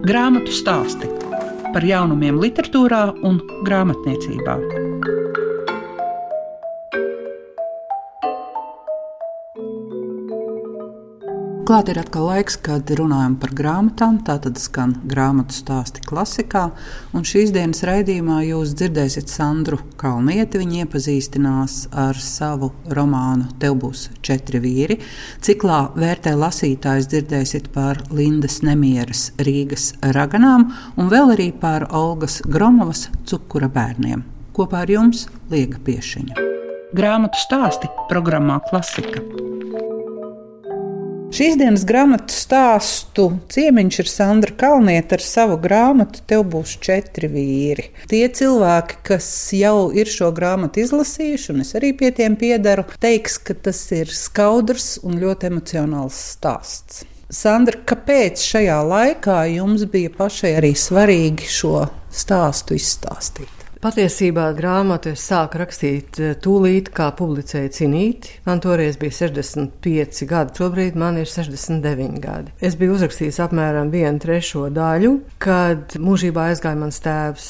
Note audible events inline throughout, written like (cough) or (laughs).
Grāmatu stāsti par jaunumiem, literatūrā un grāmatniecībā. Klāt ir atkal laiks, kad runājam par grāmatām. Tātad skan grāmatu stāsti klasikā. Un šīs dienas raidījumā jūs dzirdēsiet Sandru Kalnieti. Viņa iepazīstinās ar savu romānu Tev būs četri vīri. Ciklā vērtē lasītājs dzirdēsiet par Lindas nemieras Rīgas raganām un vēl arī par Olgas Gromovas cukura bērniem. Kopā ar jums Liega Piešiņa. Grāmatu stāsti programmā Klasika. Šīs dienas grāmatu stāstu ciemiņš ir Sandra Kalniete ar savu grāmatu Tev būs četri vīri. Tie cilvēki, kas jau ir šo grāmatu izlasījuši, un es arī pie tiem piedaru, teiks, ka tas ir skaudrs un ļoti emocionāls stāsts. Sandra, kāpēc šajā laikā jums bija pašai arī svarīgi šo stāstu izstāstīt? Patiesībā grāmatu es sāku rakstīt eh, tūlīt, kā publicēja Cinīti. Man toreiz bija 65 gadi, šobrīd man ir 69 gadi. Es biju uzrakstījis apmēram vienu trešo daļu, kad mūžībā aizgāja mans tēvs.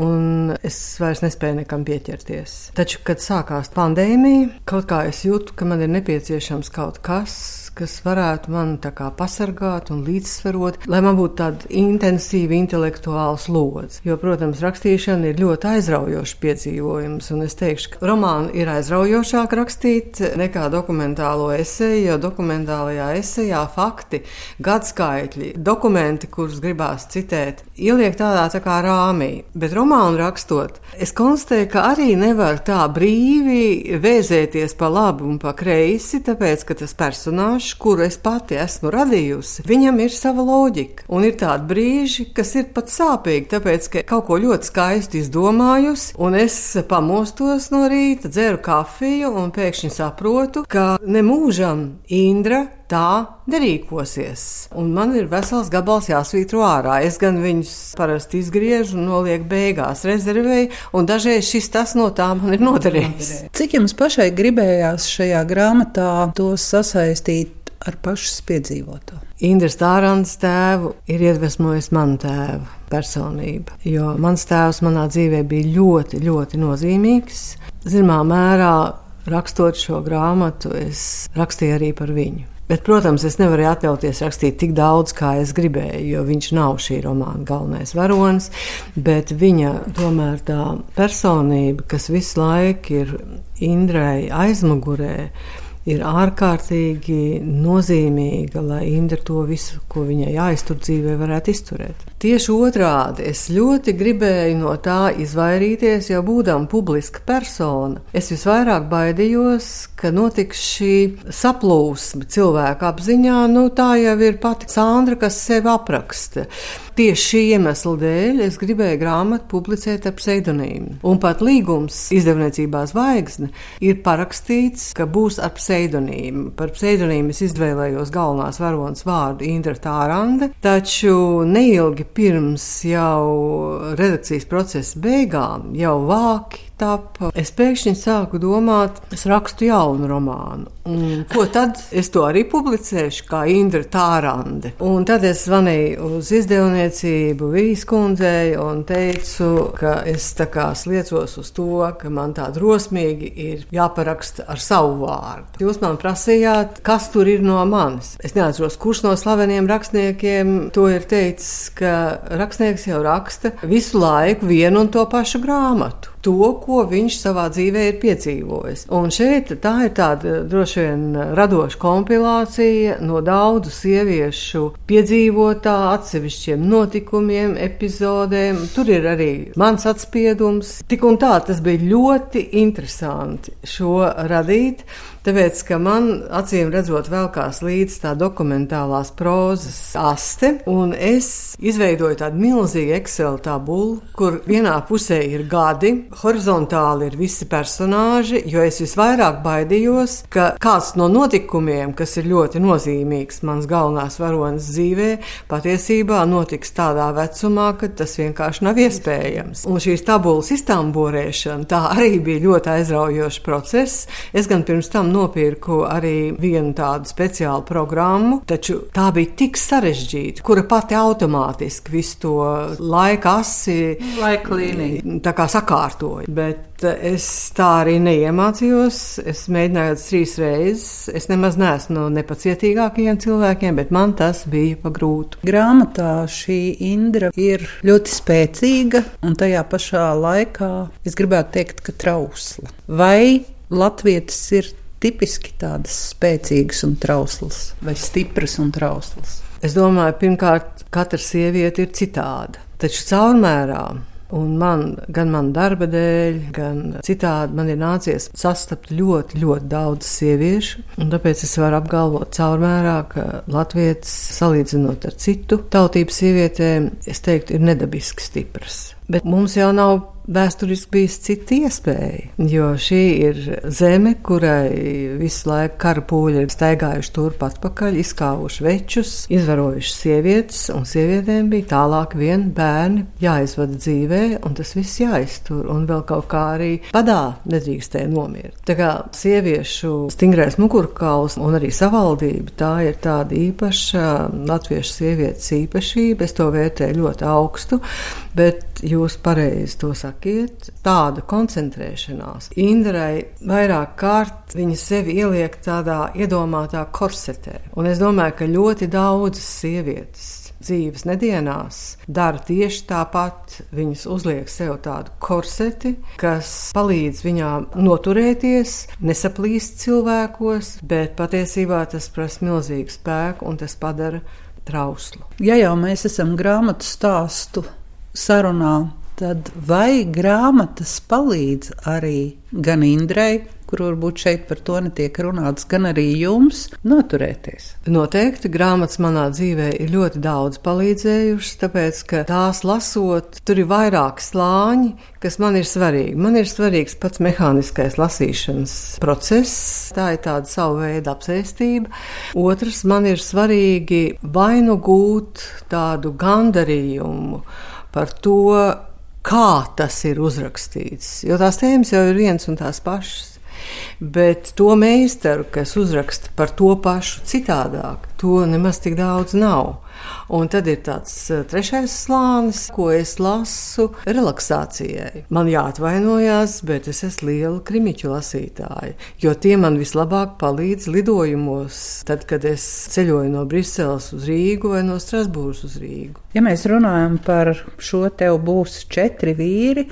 Un es vairs nespēju nekam pieķerties. Taču, kad sākās pandēmija, kaut kā es jūtu, ka man ir nepieciešams kaut kas, kas varētu man pasargāt un līdzsvarot, lai man būtu tāda intensīva intelektuāla slodze. Jo, protams, rakstīšana ir ļoti aizraujošs piedzīvojums, un es teikšu, ka romānu ir aizraujošāk rakstīt nekā dokumentālo esēju, jo dokumentālajā esejā fakti, gadskaitļi, dokumenti, kurus gribās citēt, ieliek tādā tā kā rāmī. Bet romānu rakstot, es konstatēju, ka arī nevar tā brīvi vēzēties pa labi un pa kreisi, tāpēc, ka tas personāžs personāžs, kuru es pati esmu radījusi, viņam ir sava loģika. Un ir tādi brīži, kas ir pat sāpīgi, tāpēc, ka kaut ko ļoti skaisti izdomājusi, un es pamostos no rīta, dzeru kafiju un pēkšņi saprotu, ka nemūžam Indra tā nerīkosies. Un man ir vesels gabals jāsvītro ārā. Es gan viņus parasti izgriežu un nolieku beigās rezervēju, un dažreiz šis tas no tā man ir noderējis. Cik jums pašai gribējās šajā grāmatā to sasaistīt ar pašas piedzīvoto. Indras Tārāns tēvu ir iedvesmojis manu tēvu personību, jo mans tēvs manā dzīvē bija ļoti, ļoti nozīmīgs. Zināmā mērā rakstot šo grāmatu, es rakstīju arī par viņu. Bet, protams, es nevaru atļauties rakstīt tik daudz, kā es gribēju, jo viņš nav šī romāna galvenais varonis. Bet viņa tomēr tā personība, kas visu laiku ir Indrai aizmugurē, ir ārkārtīgi nozīmīga, lai Indra to visu, ko viņai jāiztur dzīvē, varētu izturēt. Tieši otrādi, es ļoti gribēju no tā izvairīties, jau būdama publiska persona. Es visvairāk baidījos, ka notiks šī saplūsme cilvēku apziņā. Nu, tā jau ir pati Sandra, kas sevi apraksta. Tieši šī iemesla dēļ es gribēju grāmatu publicēt ar pseidonīmu. Un pat līgums izdevniecībā Zvaigzne ir parakstīts, ka būs ar pseidonīmu. Par pseidonīmu es izvēlējos galvenās varonas vārdu Indra Tārande, taču neilgi pirms jau redakcijas procesa beigām jau vāki tapa, es pēkšņi sāku domāt, es rakstu jaunu romānu. Un, ko tad es to arī publicēšu, kā Indra Tārande. Un tad es zvanīju uz izdevniecību Vīskundzei un teicu, ka es tā kā sliecos uz to, ka man tā drosmīgi ir jāparaksta ar savu vārdu. Jūs man prasījāt, kas tur ir no manis. Es neatceros, kurš no slaveniem rakstniekiem to ir teicis, ka rakstnieks jau raksta visu laiku vienu un to pašu grāmatu to, ko viņš savā dzīvē ir piedzīvojis. Un šeit tā ir tāda droši vien radoša kompilācija no daudzu sieviešu piedzīvotā, atsevišķiem notikumiem, epizodēm. Tur ir arī mans atspiedums. Tik un tā tas bija ļoti interesanti šo radīt. Tāpēc, ka man acīm redzot, velkās līdzi tā dokumentālās prozas aste, un es izveidoju tādu milzīgu Excel tabulu, kur vienā pusē ir gadi, horizontāli ir visi personāļi, jo es visvairāk baidījos, ka kāds no notikumiem, kas ir ļoti nozīmīgs mans galvenās varonas dzīvē, patiesībā notiks tādā vecumā, ka tas vienkārši nav iespējams. Un šīs tabulas iztamborēšana tā arī bija ļoti aizraujošs process. Es gan pirms tam nopirku arī vienu tādu speciālu programmu, taču tā bija tik sarežģīta, kura pati automātiski visu to laika asi laika līniju tā kā sakārtoja. Bet es tā arī neiemācījos. Es mēģināju trīs reizes. Es nemaz neesmu no nepacietīgākajiem cilvēkiem, bet man tas bija pa grūtu. Grāmatā šī Indra ir ļoti spēcīga un tajā pašā laikā es gribētu teikt, ka trausla. Vai latvietis ir tipiski tādas spēcīgas un trauslas, vai stipras un trauslas? Es domāju, pirmkārt, katra sieviete ir citāda, taču caurmērā Un man, gan man darba dēļ, gan citādi, man ir nācies sastapt ļoti, ļoti daudz sieviešu. Tāpēc es varu apgalvot caurmērā, ka Latvijas, salīdzinot ar citu tautību sievietēm, es teiktu, ir nedabiski stipras. Bet mums jau nav vēsturiski bijis cita iespēja. Jo šī ir zeme, kurai visu laiku kara pūļi ir staigājuši turp atpakaļ, izkāvuši večus, izvarojuši sievietes, un sievietēm bija tālāk vien bērni jāizvada dzīvē, un tas viss jāiztur, un vēl kaut kā arī padā nedrīkstēja nomirt. Tā kā sieviešu stingrais mugurkauls un arī savaldība, tā ir tāda īpaša latviešu sievietes īpašība, es to vērtēju ļoti augstu, bet jūs pareizi to sakiet, tāda koncentrēšanās. Indrai vairāk kārt viņa sevi ieliek tādā iedomātā korsetē. Un es domāju, ka ļoti daudzas sievietes dzīves nedienās dara tieši tāpat. Viņas uzliek sev tādu korseti, kas palīdz viņām noturēties, nesaplīst cilvēkos, bet patiesībā tas prasa milzīgu spēku un tas padara trauslu. Ja jau mēs esam grāmatu stāstu sarunā tad vai grāmatas palīdz arī gan Indrai, kur varbūt šeit par to netiek runāts, gan arī jums noturēties? Noteikti grāmatas manā dzīvē ir ļoti daudz palīdzējušas, tāpēc, ka tās lasot, tur ir vairāk slāņi, kas man ir svarīgi. Man ir svarīgs pats mehāniskais lasīšanas process, tā ir tāda savu veidu apsēstība. Otrs, man ir svarīgi vainu gūt tādu gandarījumu par to, kā tas ir uzrakstīts. Jo tās tēmas jau ir viens un tās pašas. Bet to meistaru, kas uzraksta par to pašu citādāk, to nemaz tik daudz nav. Un tad ir tāds eh, trešais slānis, ko es lasu relaksācijai. Man jāatvainojas, bet es esmu liela krimiķu lasītāja, jo tie man vislabāk palīdz lidojumos, tad, kad es ceļoju no Briseles uz Rīgu vai no Strasbūras uz Rīgu. Ja mēs runājam par šo tev būs četri vīri,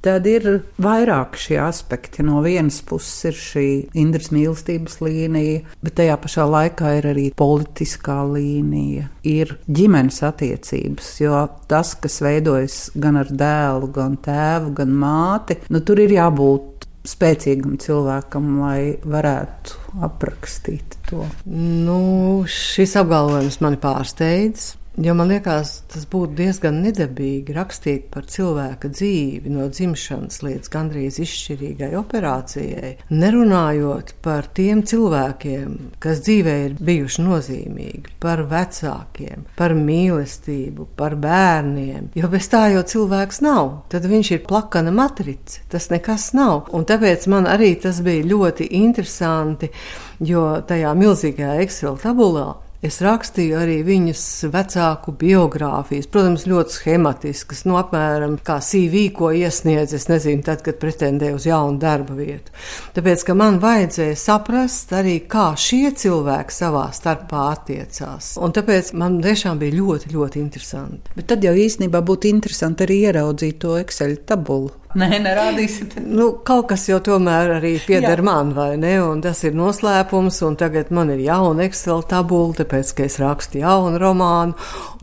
Tad ir vairāk šie aspekti. No vienas puses ir šī Indras mīlestības līnija, bet tajā pašā laikā ir arī politiskā līnija, ir ģimenes attiecības. Jo tas, kas veidojas gan ar dēlu, gan tēvu, gan māti, nu, tur ir jābūt spēcīgam cilvēkam, lai varētu aprakstīt to. Nu, šis apgalvojums mani pārsteidz. Jo man liekas, tas būtu diezgan nedabīgi rakstīt par cilvēka dzīvi no dzimšanas līdz gandrīz izšķirīgai operācijai, nerunājot par tiem cilvēkiem, kas dzīvē ir bijuši nozīmīgi, par vecākiem, par mīlestību, par bērniem. Jo bez tā jau cilvēks nav, tad viņš ir plakana matrica, tas nekas nav. Un tāpēc man arī tas bija ļoti interesanti, jo tajā milzīgajā Excel tabulā Es rakstīju arī viņas vecāku biogrāfijas, protams, ļoti schematiskas, no nu, apmēram kā CV, ko iesniedz, es nezinu, tad, kad pretendēju uz jaunu darba vietu. Tāpēc, ka man vajadzēja saprast arī, kā šie cilvēki savā starpā attiecās. Un tāpēc man tiešām bija ļoti, ļoti interesanti. Bet tad jau īstenībā būtu interesanti arī ieraudzīt to Excel tabulu. (laughs) Nē, nerādīsiet. Nu, kaut kas jau tomēr arī pieder Jā. man, vai ne? Un tas ir noslēpums, un tagad man ir jauna Excel tabula, tāpēc, ka es rakstu jaunu romānu.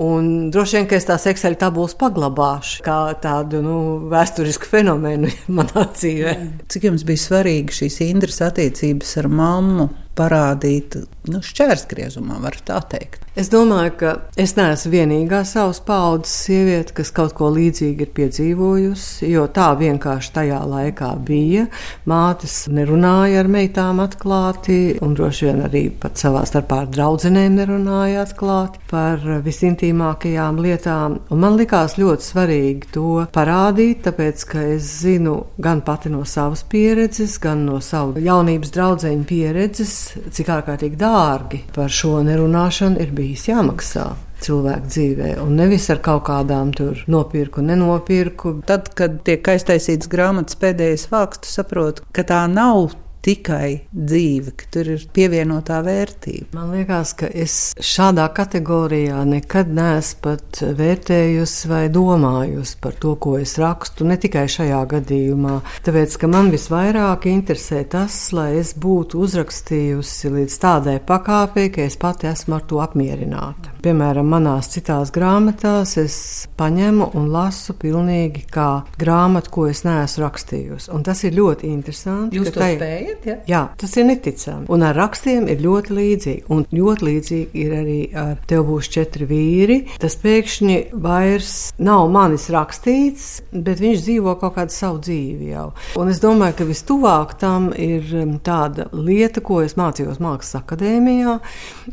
Un droši vien, ka es tās Excel tabulas paglabāšu kā tādu nu, vēsturisku fenomenu (laughs) manā dzīvē. Cik jums bija svarīgi šīs Indras attiecības ar mammu? Parādīt nu, šķērsgriezumā, var tā teikt. Es domāju, ka es neesmu vienīgā savas paudzes sieviete, kas kaut ko līdzīgu ir piedzīvojusi, jo tā vienkārši tajā laikā bija. Mātes nerunāja ar meitām atklāti, un droši vien arī pat savā starpā ar draudzenēm nerunāja atklāti par visintīmākajām lietām. Un man likās ļoti svarīgi to parādīt, tāpēc, ka es zinu gan pati no savas pieredzes, gan no savu jaunības draudzeņu pieredzes, cik ārkārtīgi dārgi par šo nerunāšanu ir bijis jāmaksā cilvēku dzīvē, un nevis ar kaut kādām tur nopirku, nenopirku. Tad, kad tiek aiztaisīts grāmatas pēdējais vārks, tu saproti, ka tā nav tikai dzīve, ka tur ir pievienotā vērtība. Man liekas, ka es šādā kategorijā nekad neesmu pat vērtējusi vai domājusi par to, ko es rakstu, ne tikai šajā gadījumā. Tāpēc, ka man visvairāk interesē tas, lai es būtu uzrakstījusi līdz tādai pakāpei, ka es pati esmu ar to apmierināta. Piemēram, manās citās grāmatās es paņemu un lasu pilnīgi kā grāmatu, ko es neesmu rakstījusi. Un tas ir ļoti interesanti. Jūs to tai... spējat? Ja? Jā, tas ir neticami. Un ar rakstiem ir ļoti līdzīgi. Un ļoti līdzīgi ir arī ar Tev būs četri vīri. Tas pēkšņi vairs nav manis rakstīts, bet viņš dzīvo kaut kādu savu dzīvi jau. Un es domāju, ka vistuvāk tam ir um, tāda lieta, ko es mācījos Mākslas akadēmijā.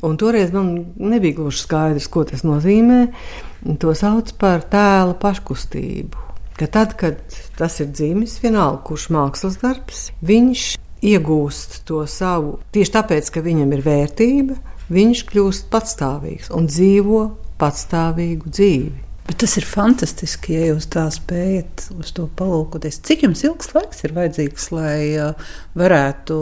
Un toreiz man nebija gluži skaidrs, ko tas nozīmē. To sauc par tēla paškustību ka tad, kad tas ir dzimis, vienalga, kurš mākslas darbs, viņš iegūst to savu tieši tāpēc, ka viņam ir vērtība, viņš kļūst patstāvīgs un dzīvo patstāvīgu dzīvi. Bet tas ir fantastiski, ja jūs tā spējat uz to palūkoties. Cik jums ilgs laiks ir vajadzīgs, lai uh, varētu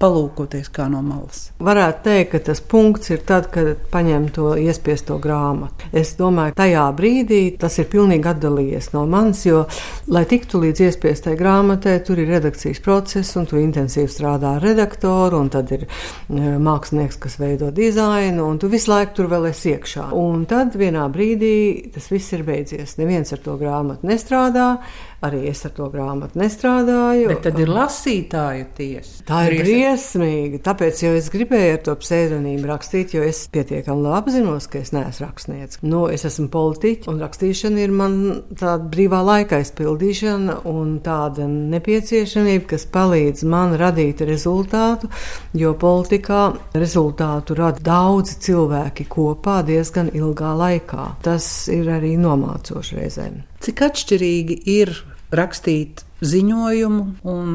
palūkoties kā no malas? Varētu teikt, ka tas punkts ir tad, kad paņem to iespiesto grāmatu. Es domāju, tajā brīdī tas ir pilnīgi atdalījies no manis, jo, lai tiktu līdz iespiestai grāmatai, tur ir redakcijas process, un tu intensīvi strādā ar redaktoru, un tad ir uh, mākslinieks, kas veido dizainu, un tu visu laiku tur vēl esi iekšā. Un tad vienā brīdī tas viss viss ir beidzies. Neviens ar to grāmatu nestrādā, arī es ar to grāmatu nestrādāju. Bet tad ir lasītāju tiesa. Tā ir briesmīgi. Tāpēc jau es gribēju ar to pseidonīmu rakstīt, jo es pietiekami labi apzinos, ka es neesmu rakstnieks. Nu, es esmu politiķis, un rakstīšana ir man tāda brīvā laika aizpildīšana un tāda nepieciešamība, kas palīdz man radīt rezultātu, jo politikā rezultātu rada daudzi cilvēki kopā diezgan ilgā laikā. Tas ir arī nomācoši reizēm. Cik atšķirīgi ir rakstīt ziņojumu un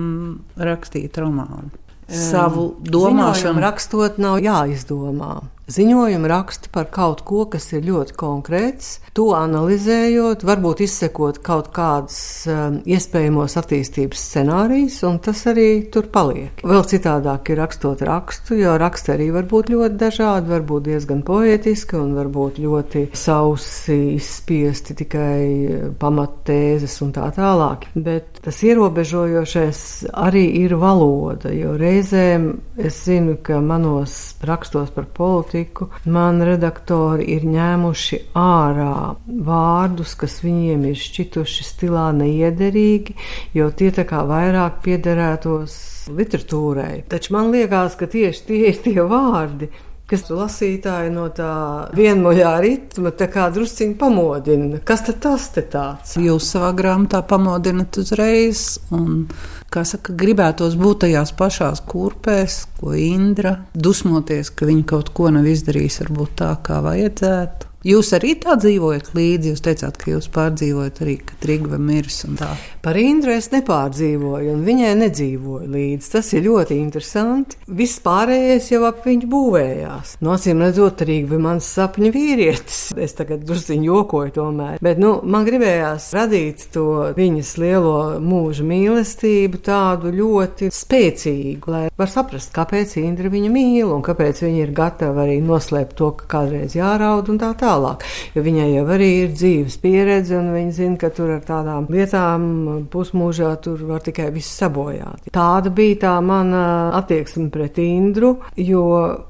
rakstīt romānu? Savu domāšanu Ziņojumu rakstot nav jāizdomā. Ziņojumu raksta par kaut ko, kas ir ļoti konkrēts, to analizējot, varbūt izsekot kaut kādus um, iespējamos attīstības scenārijus, un tas arī tur paliek. Vēl citādāk ir rakstot rakstu, jo raksti arī var būt ļoti dažādi, varbūt diezgan poetiski un varbūt ļoti sausi izspiesti tikai pamattēzes un tā tālāk. Bet tas ierobežojošais arī ir valoda, jo reizēm es zinu, ka manos rakstos par politiku politiku, man redaktori ir ņēmuši ārā vārdus, kas viņiem ir šķituši stilā neiederīgi, jo tie tā kā vairāk piederētos literatūrai. Taču man liekas, ka tieši tie ir tie vārdi, kas lasītāji no tā vienmuļā ritma drusciņi pamodina. Kas tad tas te tāds? Jūs savā grāmatā pamodinat uzreiz, un, kā saka, gribētos būt tajās pašās kurpēs, ko Indra, dusmoties, ka viņa kaut ko nav izdarījusi varbūt tā, kā vajadzētu. Jūs arī tā dzīvojat līdzi. Jūs teicāt, ka jūs pārdzīvojat arī, ka Trigva mirs un tā. Par Indru es nepārdzīvoju, un viņai nedzīvoju līdzi. Tas ir ļoti interesanti. Viss pārējais jau ap viņu būvējās. Nocīm redzot, Trigva bija mans sapņu vīrietis. (laughs) Es tagad druskuļi jokoju tomēr. Bet nu, man gribējās radīt to viņas lielo mūža mīlestību, tādu ļoti spēcīgu, lai var saprast, kāpēc Indra viņu mīl un kāpēc viņa ir gatava arī noslēpt to, ka kādreiz jāraud un tā tālāk tālāk. Jo viņai jau arī ir dzīves pieredze, un viņa zina, ka tur ar tādām lietām pusmūžā tur var tikai viss sabojāt. Tāda bija tā mana attieksme pret Indru, jo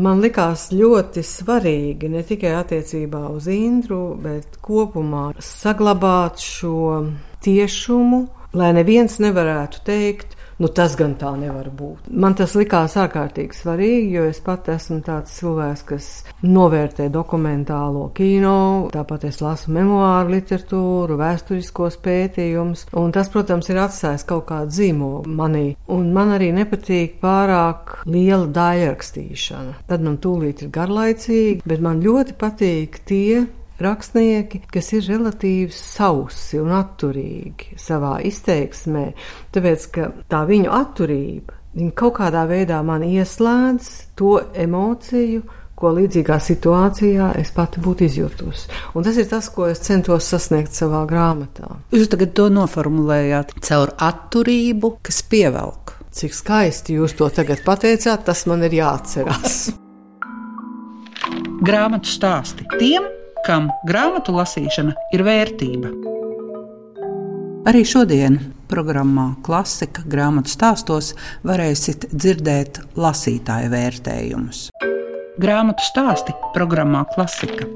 man likās ļoti svarīgi ne tikai attiecībā uz Indru, bet kopumā saglabāt šo tiešumu, lai neviens nevarētu teikt, Nu, tas gan tā nevar būt. Man tas likās ārkārtīgi svarīgi, jo es pat esmu tāds cilvēks, kas novērtē dokumentālo kino, tāpat es lasu memoāru literatūru, vēsturiskos pētījumus, un tas, protams, ir atstājis kaut kādu zīmogu manī. Un man arī nepatīk pārāk liela daļrakstīšana. Tad man tūlīt ir garlaicīgi, bet man ļoti patīk tie rakstnieki, kas ir relatīvi sausi un atturīgi savā izteiksmē, tāpēc ka tā viņu atturība viņa kaut kādā veidā man ieslēdz to emociju, ko līdzīgā situācijā es pati būtu izjutusi. Un tas ir tas, ko es centos sasniegt savā grāmatā. Jūs tagad to noformulējāt caur atturību, kas pievelk. Cik skaisti jūs to tagad pateicāt, tas man ir jāatcerās. Grāmatu stāsti tiem, kam grāmatu lasīšana ir vērtība. Arī šodien programmā Klasika grāmatu stāstos varēsiet dzirdēt lasītāju vērtējumus. Grāmatu stāsti programmā Klasika.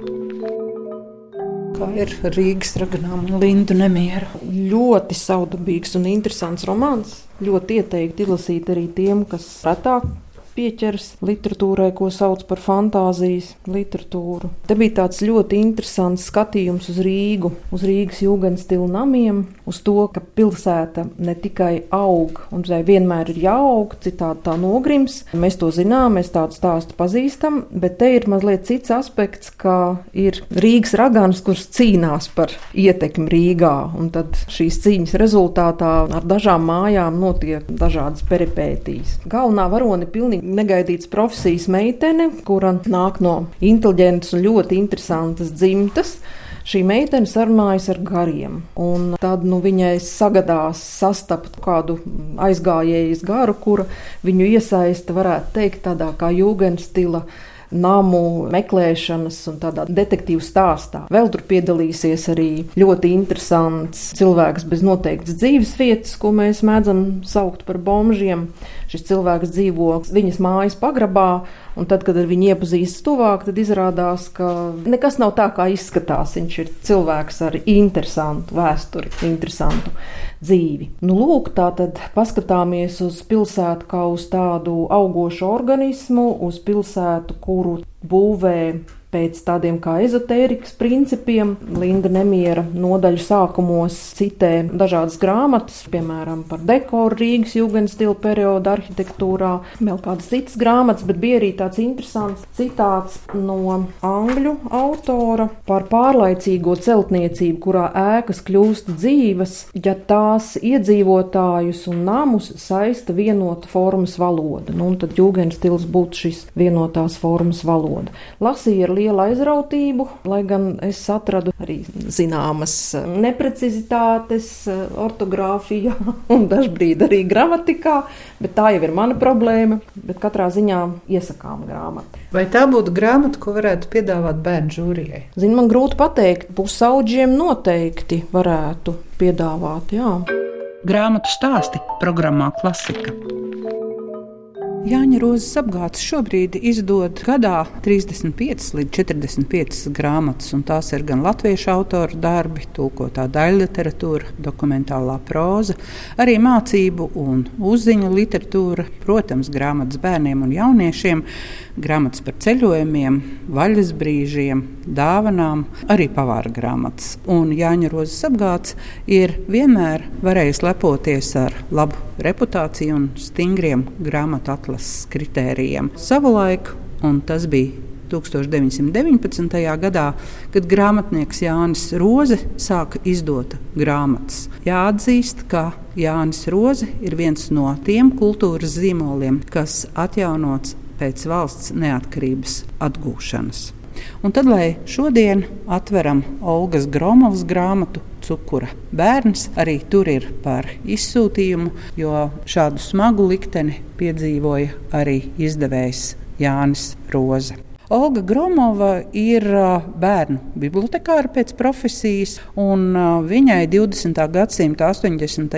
Kā ir Rīgas raganām un Lindu nemiera? Ļoti saudabīgs un interesants romāns. Ļoti ieteikti izlasīt arī tiem, kas retāk pieķers literatūrai, ko sauc par fantāzijas literatūru. Te bija tāds ļoti interesants skatījums uz Rīgu, uz Rīgas jūgenstilu namiem, uz to, ka pilsēta ne tikai aug, un tai vienmēr ir jāaug, citādi tā nogrims. Mēs to zinām, mēs tādu stāstu pazīstam, bet te ir mazliet cits aspekts, ka ir Rīgas ragans, kurš cīnās par ietekmi Rīgā, un tad šīs cīņas rezultātā ar dažām mājām notiek dažādas peripētīs. Galvenā varone pilnīgi negaidīts profesijas meitene, kura nāk no inteliģentas un ļoti interesantas dzimtas. Šī meitene sarunājas ar gariem, un tad nu, viņai sagadās sastapt kādu aizgājējas garu, kura viņu iesaista, varētu teikt, tādā kā jūgens stila namu meklēšanas un tādā detektīvu stāstā. Vēl tur piedalīsies arī ļoti interesants cilvēks bez noteiktas dzīves vietas, ko mēs mēdzam saukt par bombžiem. Šis cilvēks dzīvo viņas mājas pagrabā, Un tad, kad ar viņu iepazīstas tuvāk, tad izrādās, ka nekas nav tā, kā izskatās. Viņš ir cilvēks ar interesantu vēsturi, interesantu dzīvi. Nu, lūk, tā tad paskatāmies uz pilsētu kā uz tādu augošu organismu, uz pilsētu, kuru būvē pēc tādiem kā ezotērikas principiem. Linda Nemiera nodaļu sākumos citē dažādas grāmatas, piemēram, par dekoru Rīgas jūgenstila perioda arhitektūrā, vēl kādas citas grāmatas, bet bija arī tāds interesants citāts no angļu autora par pārlaicīgo celtniecību, kurā ēkas kļūst dzīves, ja tās iedzīvotājus un namus saista vienota formas valoda. Nu, tad jūgenstils būtu šis vienotās formas valoda. Lasīja ar lielu aizrautību, lai gan es atradu arī zināmas neprecizitātes ortogrāfijā (laughs) un dažbrīd arī gramatikā, bet tā jau ir mana problēma. Bet katrā ziņā iesakām grāmatu. Vai tā būtu grāmata, ko varētu piedāvāt bērnu žūrijai? Zinu, man grūti pateikt. Pusauģiem noteikti varētu piedāvāt, jā. Grāmatu stāsti programmā Klasika. Jāņa Rozes apgādes šobrīd izdod gadā 35 līdz 45 grāmatas, un tās ir gan latviešu autoru darbi, tulkotā daļliteratūra, dokumentālā próza, arī mācību un uzziņu literatūra, protams, grāmatas bērniem un jauniešiem, grāmatas par ceļojumiem, vaļas brīžiem, dāvanām, arī pavāra grāmatas. Un Jāņa Rozes apgādes ir vienmēr varējis lepoties ar labu reputāciju un stingriem grāmatu atlases kritērijiem. Savulaik, un tas bija 1919. gadā, kad grāmatnieks Jānis Roze sāka izdot grāmatas. Jāatzīst, ka Jānis Roze ir viens no tiem kultūras zīmoliem, kas atjaunots pēc valsts neatkarības atgūšanas. Un tad, lai šodien atveram Olgas Gromovas grāmatu Cukura bērns, arī tur ir par izsūtījumu, jo šādu smagu likteni piedzīvoja arī izdevējs Jānis Roze. Olga Gromova ir bērnu bibliotekāra pēc profesijas, un viņai 20. gadsimta 80.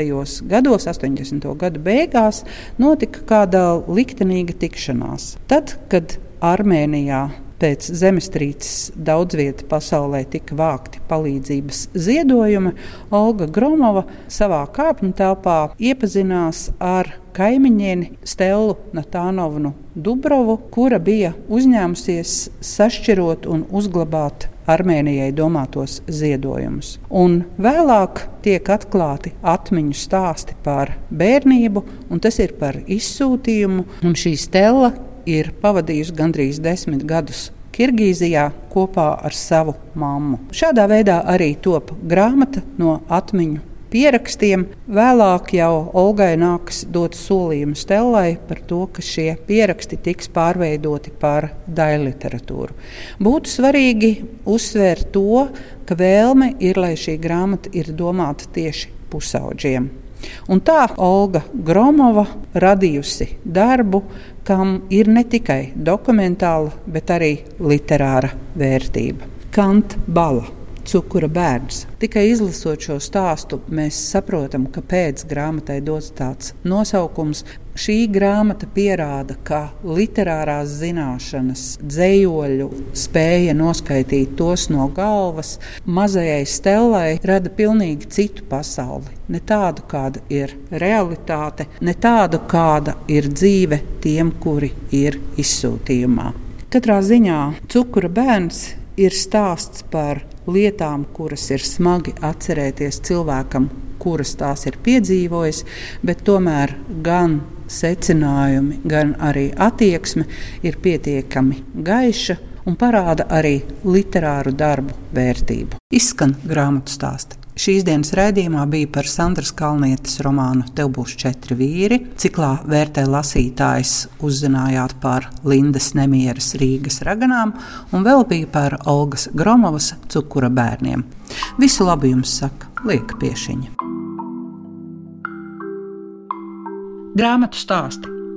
gados, 80. gada beigās, notika kāda liktenīga tikšanās. Tad, kad Armēnijā pēc zemestrīces daudz vietā pasaulē tika vākti palīdzības ziedojumi, Olga Gromova savā kāpņu telpā iepazinās ar kaimiņieni Stelu Natānovnu Dubrovu, kura bija uzņēmusies sašķirot un uzglabāt Armēnijai domātos ziedojumus. Un vēlāk tiek atklāti atmiņu stāsti par bērnību, un tas ir par izsūtījumu. Un šī stela ir pavadījusi gandrīz desmit gadus Kirgīzijā kopā ar savu mammu. Šādā veidā arī top grāmata no atmiņu pierakstiem. Vēlāk jau Olgai nāks dot solījumu Stellai par to, ka šie pieraksti tiks pārveidoti par daļu literatūru. Būtu svarīgi uzsvērt to, ka vēlme ir, lai šī grāmata ir domāta tieši pusauģiem. Un tā Olga Gromova radījusi darbu, kam ir ne tikai dokumentāla, bet arī literāra vērtība. Kant Bala cukura bērns. Tikai izlasot šo stāstu, mēs saprotam, kāpēc grāmatai dots tāds nosaukums. Šī grāmata pierāda, ka literārās zināšanas, dzējoļu spēja noskaidrot tos no galvas, mazajai stelai rada pilnīgi citu pasauli. Ne tādu, kāda ir realitāte, ne tādu, kāda ir dzīve tiem, kuri ir izsūtījumā. Katrā ziņā cukura bērns ir stāsts par lietām, kuras ir smagi atcerēties cilvēkam, kuras tās ir piedzīvojis, bet tomēr gan secinājumi, gan arī attieksme ir pietiekami gaiša un parāda arī literāru darbu vērtību. Izskan grāmatu stāsti. Šīs dienas raidījumā bija par Sandras Kalnietes romānu Tev būs četri vīri. Ciklā vērtē lasītājs uzzinājāt par Lindas nemieras Rīgas raganām, un vēl bija par Olgas Gromovas cukura bērniem. Visu labu jums saka Lieka Piešiņa. Grāmatu stāsti